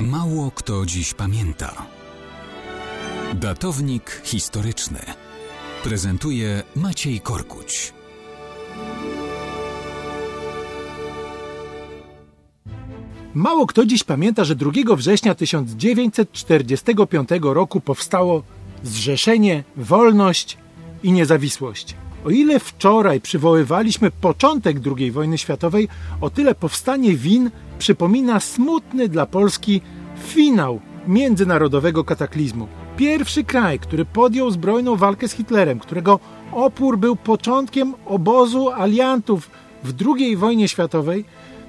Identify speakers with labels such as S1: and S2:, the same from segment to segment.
S1: Mało kto dziś pamięta. Datownik historyczny prezentuje Maciej Korkuć.
S2: Mało kto dziś pamięta, że 2 września 1945 roku powstało Zrzeszenie, Wolność i Niezawisłość. O ile wczoraj przywoływaliśmy początek II wojny światowej, o tyle powstanie Win przypomina smutny dla Polski finał międzynarodowego kataklizmu. Pierwszy kraj, który podjął zbrojną walkę z Hitlerem, którego opór był początkiem obozu aliantów w II wojnie światowej,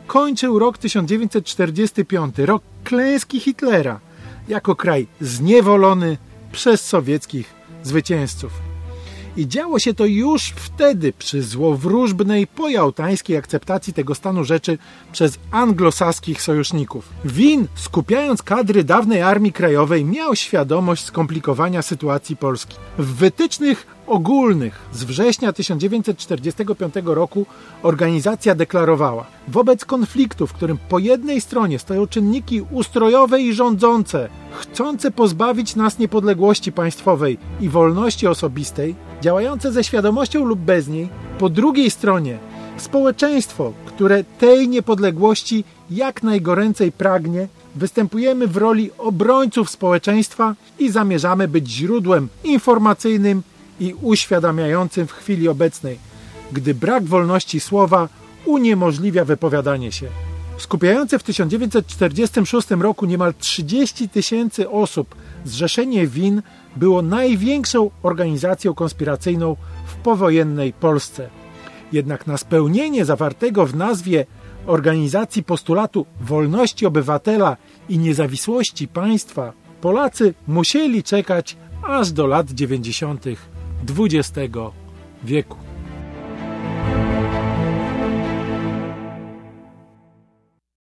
S2: kończył rok 1945, rok klęski Hitlera, jako kraj zniewolony przez sowieckich zwycięzców. I działo się to już wtedy przy złowróżbnej pojałtańskiej akceptacji tego stanu rzeczy przez anglosaskich sojuszników. Win, skupiając kadry dawnej Armii Krajowej, miał świadomość skomplikowania sytuacji Polski. W wytycznych ogólnych z września 1945 roku organizacja deklarowała: Wobec konfliktu, w którym po jednej stronie stoją czynniki ustrojowe i rządzące, chcące pozbawić nas niepodległości państwowej i wolności osobistej, działające ze świadomością lub bez niej, po drugiej stronie społeczeństwo, które tej niepodległości jak najgoręcej pragnie, występujemy w roli obrońców społeczeństwa i zamierzamy być źródłem informacyjnym i uświadamiającym w chwili obecnej, gdy brak wolności słowa uniemożliwia wypowiadanie się. Skupiające w 1946 roku niemal 30 tysięcy osób Zrzeszenie Win było największą organizacją konspiracyjną w powojennej Polsce. Jednak na spełnienie zawartego w nazwie organizacji postulatu wolności obywatela i niezawisłości państwa Polacy musieli czekać aż do lat 90. XX wieku.